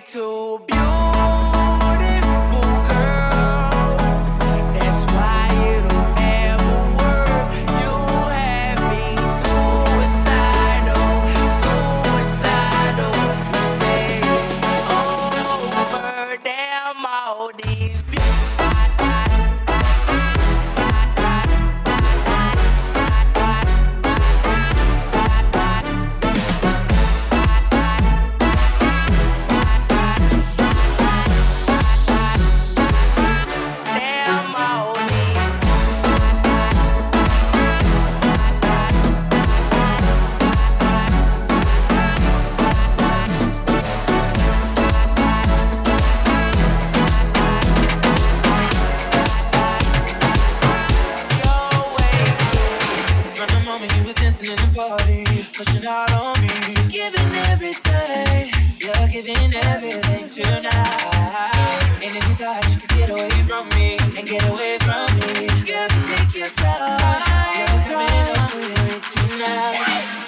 too beautiful. all on me. You're giving everything. You're giving everything tonight. And if you thought you could get away from me and get away from me, girl, just take your time. You're coming up with me tonight.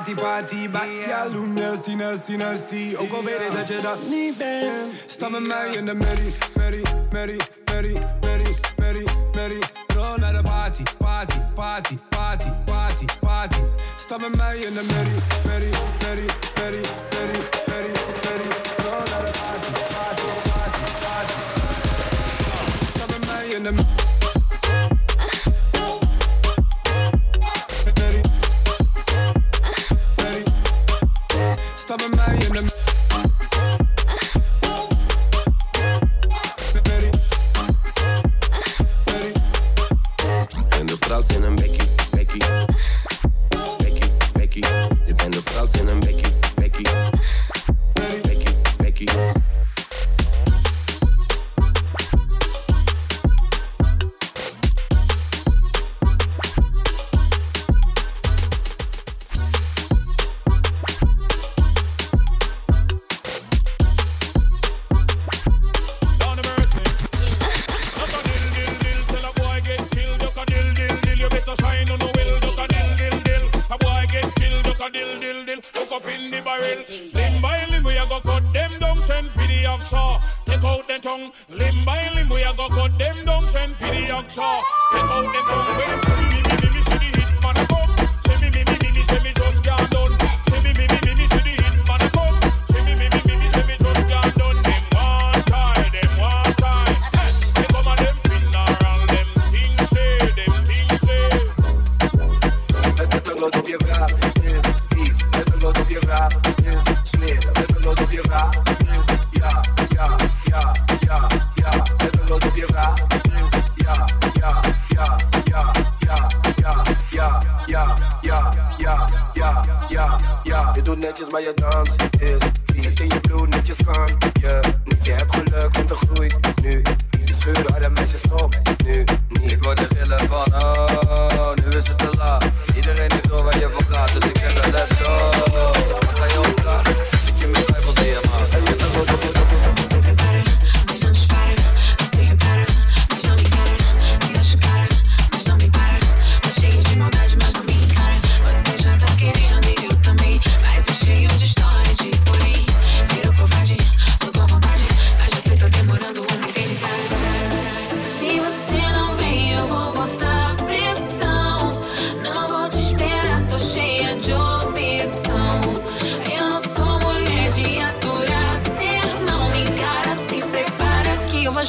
party, party Bad gal, hoe nasty, nasty, nasty Ook al weet ik dat je dat niet bent Sta met mij in the merrie, merrie, merrie, merrie, merrie, merrie, Roll naar a party, party, party, party, party, party Sta met mij in de merrie, merrie, merrie, merrie, merrie, merrie, Roll naar a party, party, party, party Sta met mij in de them.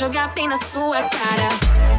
jogar bem na sua cara.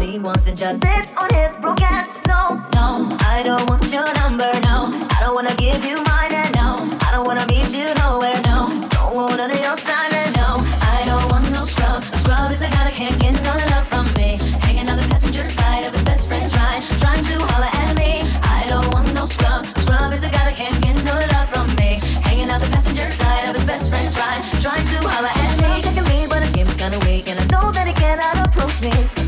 What he wants and just sits on his broke ass. So no, I don't want your number. No, I don't wanna give you mine. And no, I don't wanna meet you nowhere. No, don't want none of your time. And no, I don't want no scrub. A scrub is a guy that can't get none love from me. Hanging on the passenger side of his best friend's ride, trying to holler at me. I don't want no scrub. A scrub is a guy that can't get no love from me. Hanging out the passenger side of his best friend's ride, trying to holler at me. Checking me, but his game is kinda weak, and I know that he cannot approach me.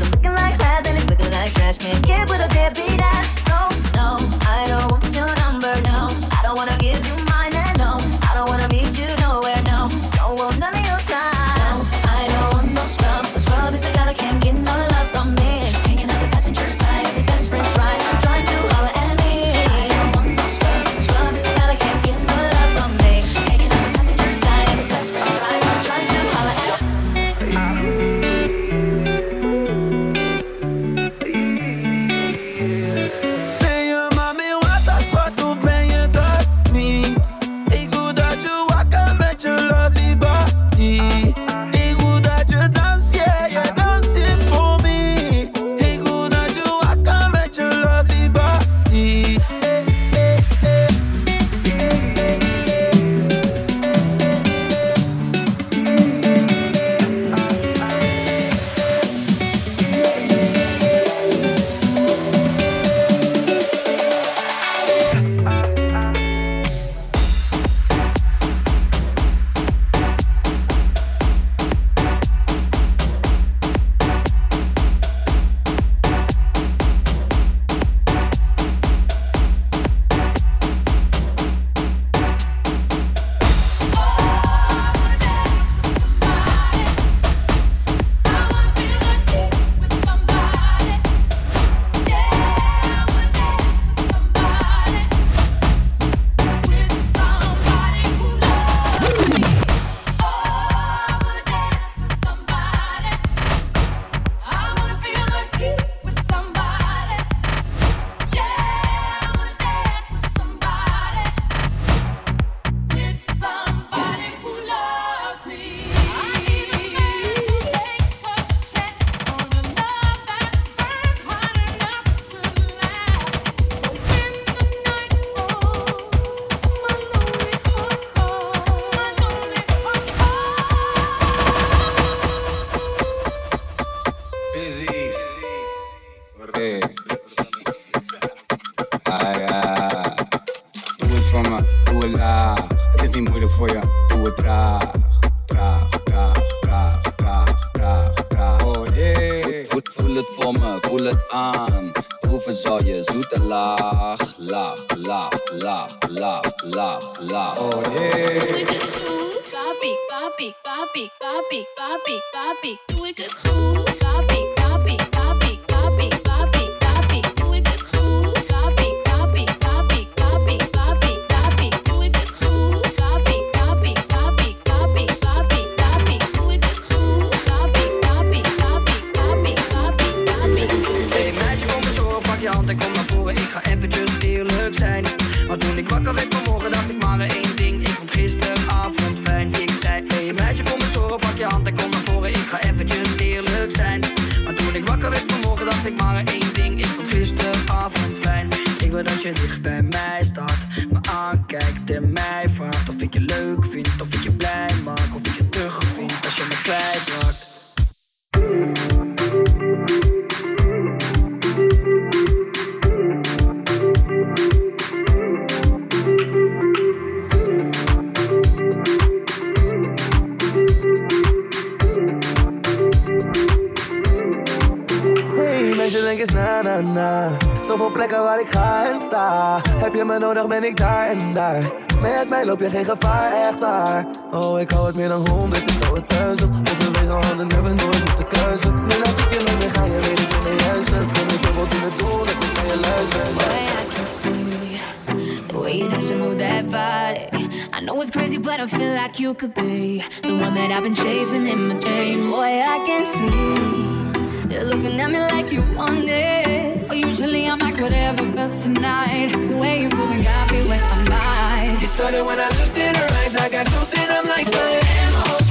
Is niet moeilijk voor je, doe het traag. Traag, traag, traag, traag, traag, traag. Oh nee. Goed, voel het voor me, voel het aan. Proeven zal je zoete laag, laag, laag, laag, laag, laag, laag. Oh nee. Papi, papi, papi, papi, papi, papi, doe ik het goed? Papi, dat je dicht bij mij staat. Me aankijkt en mij vraagt of ik je leuk vind. Je geen gevaar, echt daar. Oh, ik hou het meer dan honderd, ik hou het duizend. Onze wegen never nooit moeten kruisen. Nu laat ik je niet meer gaan, je weet ik ben de juiste. Er kunnen zoveel dingen doen, dus ik kan je luisteren. Boy, I can see the way that you move that body. I know it's crazy, but I feel like you could be the one that I've been chasing never felt tonight. The way you're moving got me with my mind. It started when I looked in her eyes. I got toast and I'm like, but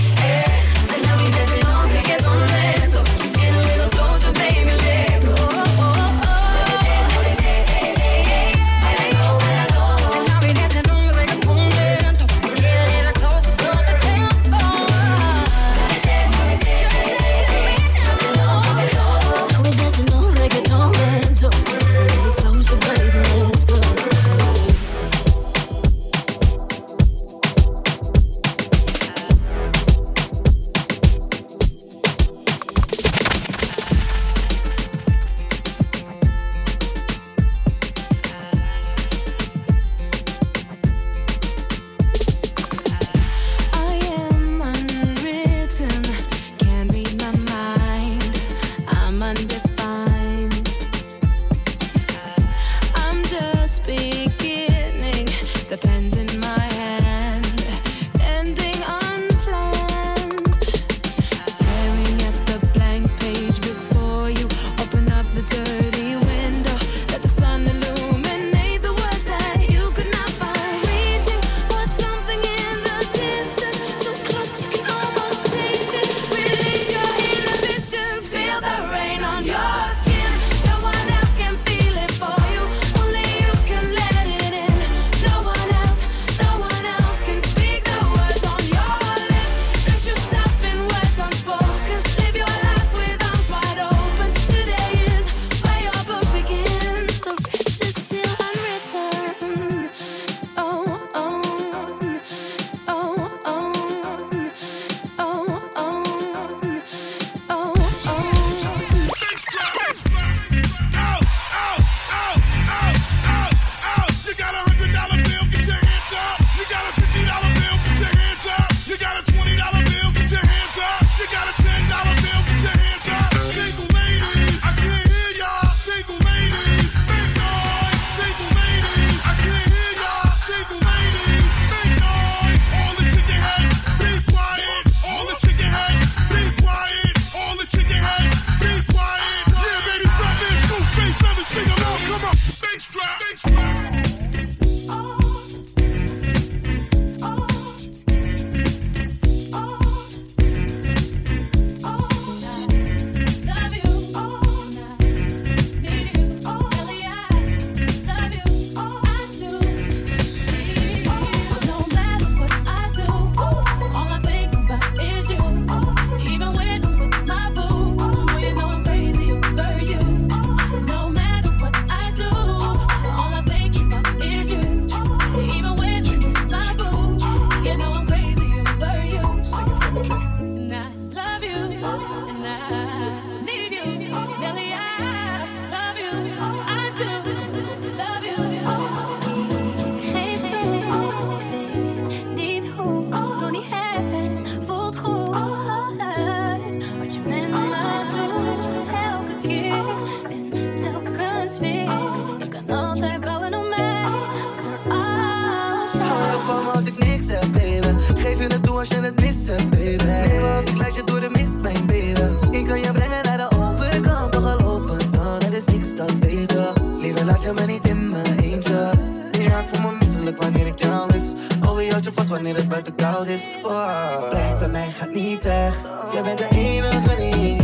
wanneer het buiten koud is. Oh. Blijf bij mij, gaat niet weg. Jij bent de enige die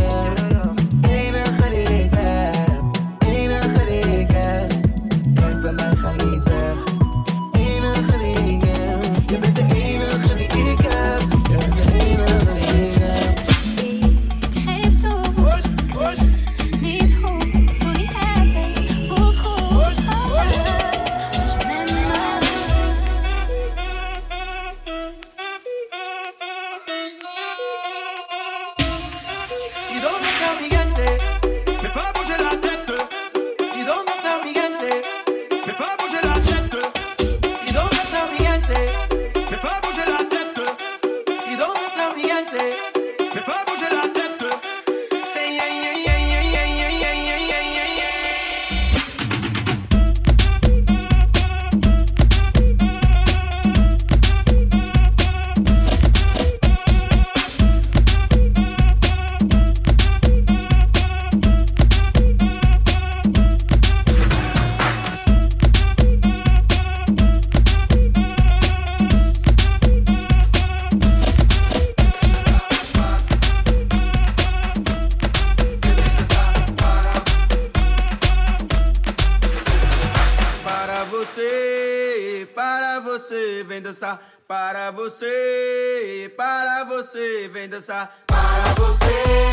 vem dançar para você.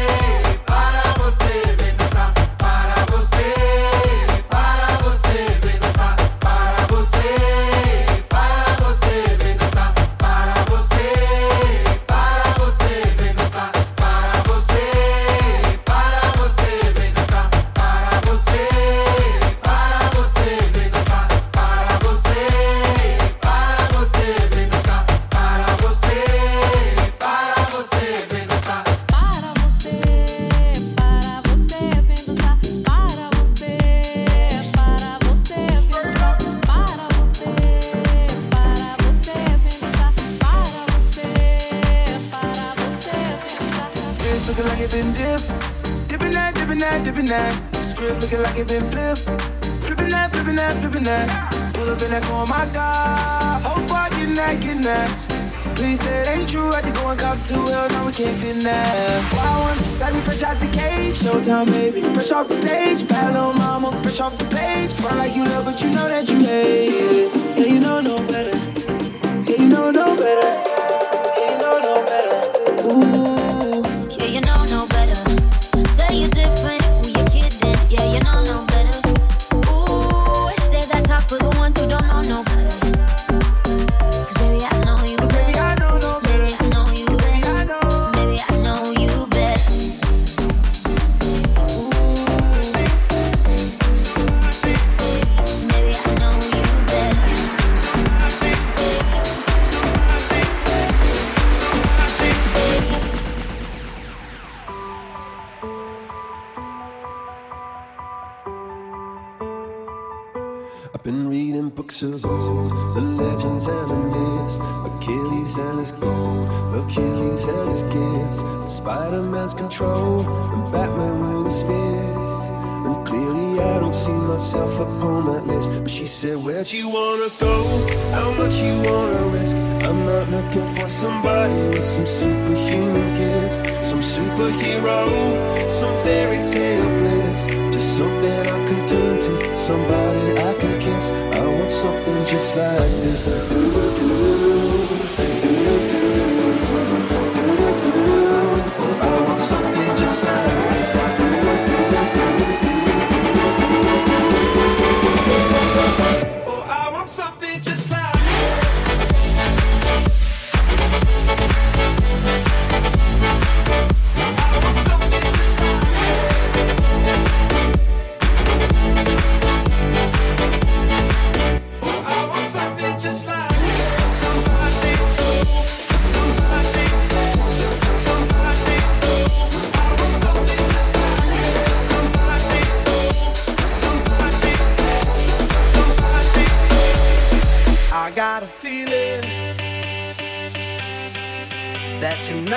looking like it been flipped. Flipping that, flipping that, flipping that. Pull up in that car, my God. Whole squad getting that, getting that. Please say it ain't true. I think going cop too hell, no, we can't fit in that. Wild one, got me fresh out the cage. Showtime, baby. Fresh off the stage. Bad little mama, fresh off the page. Front like you love, but you know that you hate it. Yeah, you know no better. Yeah, you know no better. said, Where'd you wanna go? How much you wanna risk? I'm not looking for somebody with some superhuman gifts, some superhero, some fairy tale bliss. Just something I can turn to, somebody I can kiss. I want something just like this. Do, do, do.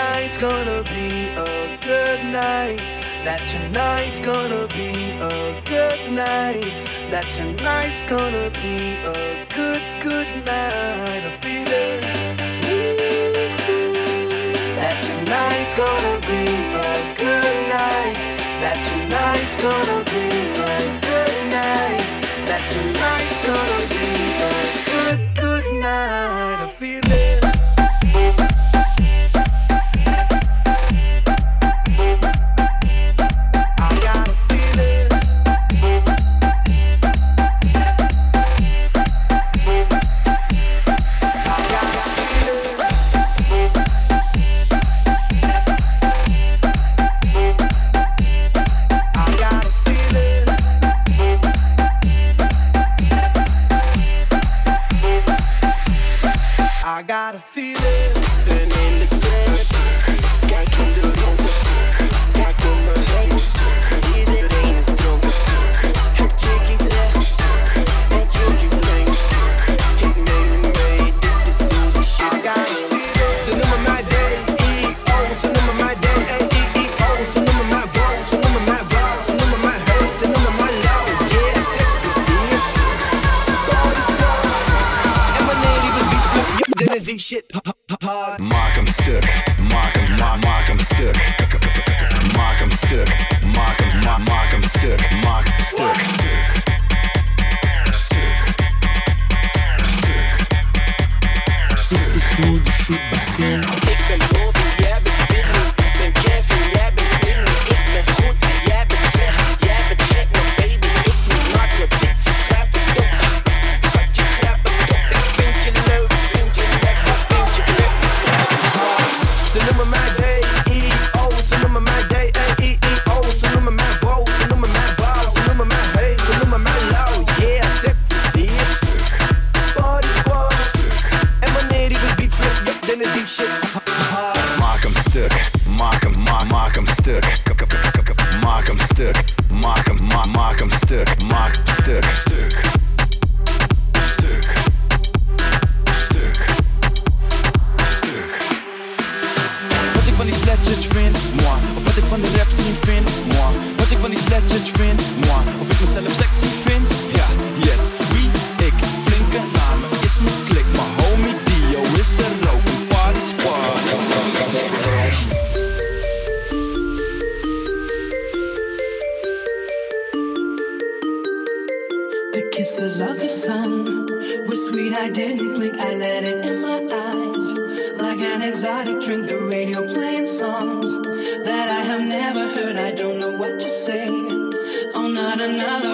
tonight's gonna be a good night. That tonight's gonna be a good night. That tonight's gonna be a good, good night. I feel it. That tonight's gonna be a good night. That tonight's gonna feeling. Then the bed, got candles on deck, got the money on deck. kisses of the sun were sweet. I didn't blink, I let it in my eyes. Like an exotic drink, the radio playing songs that I have never heard. I don't know what to say. Oh, not another.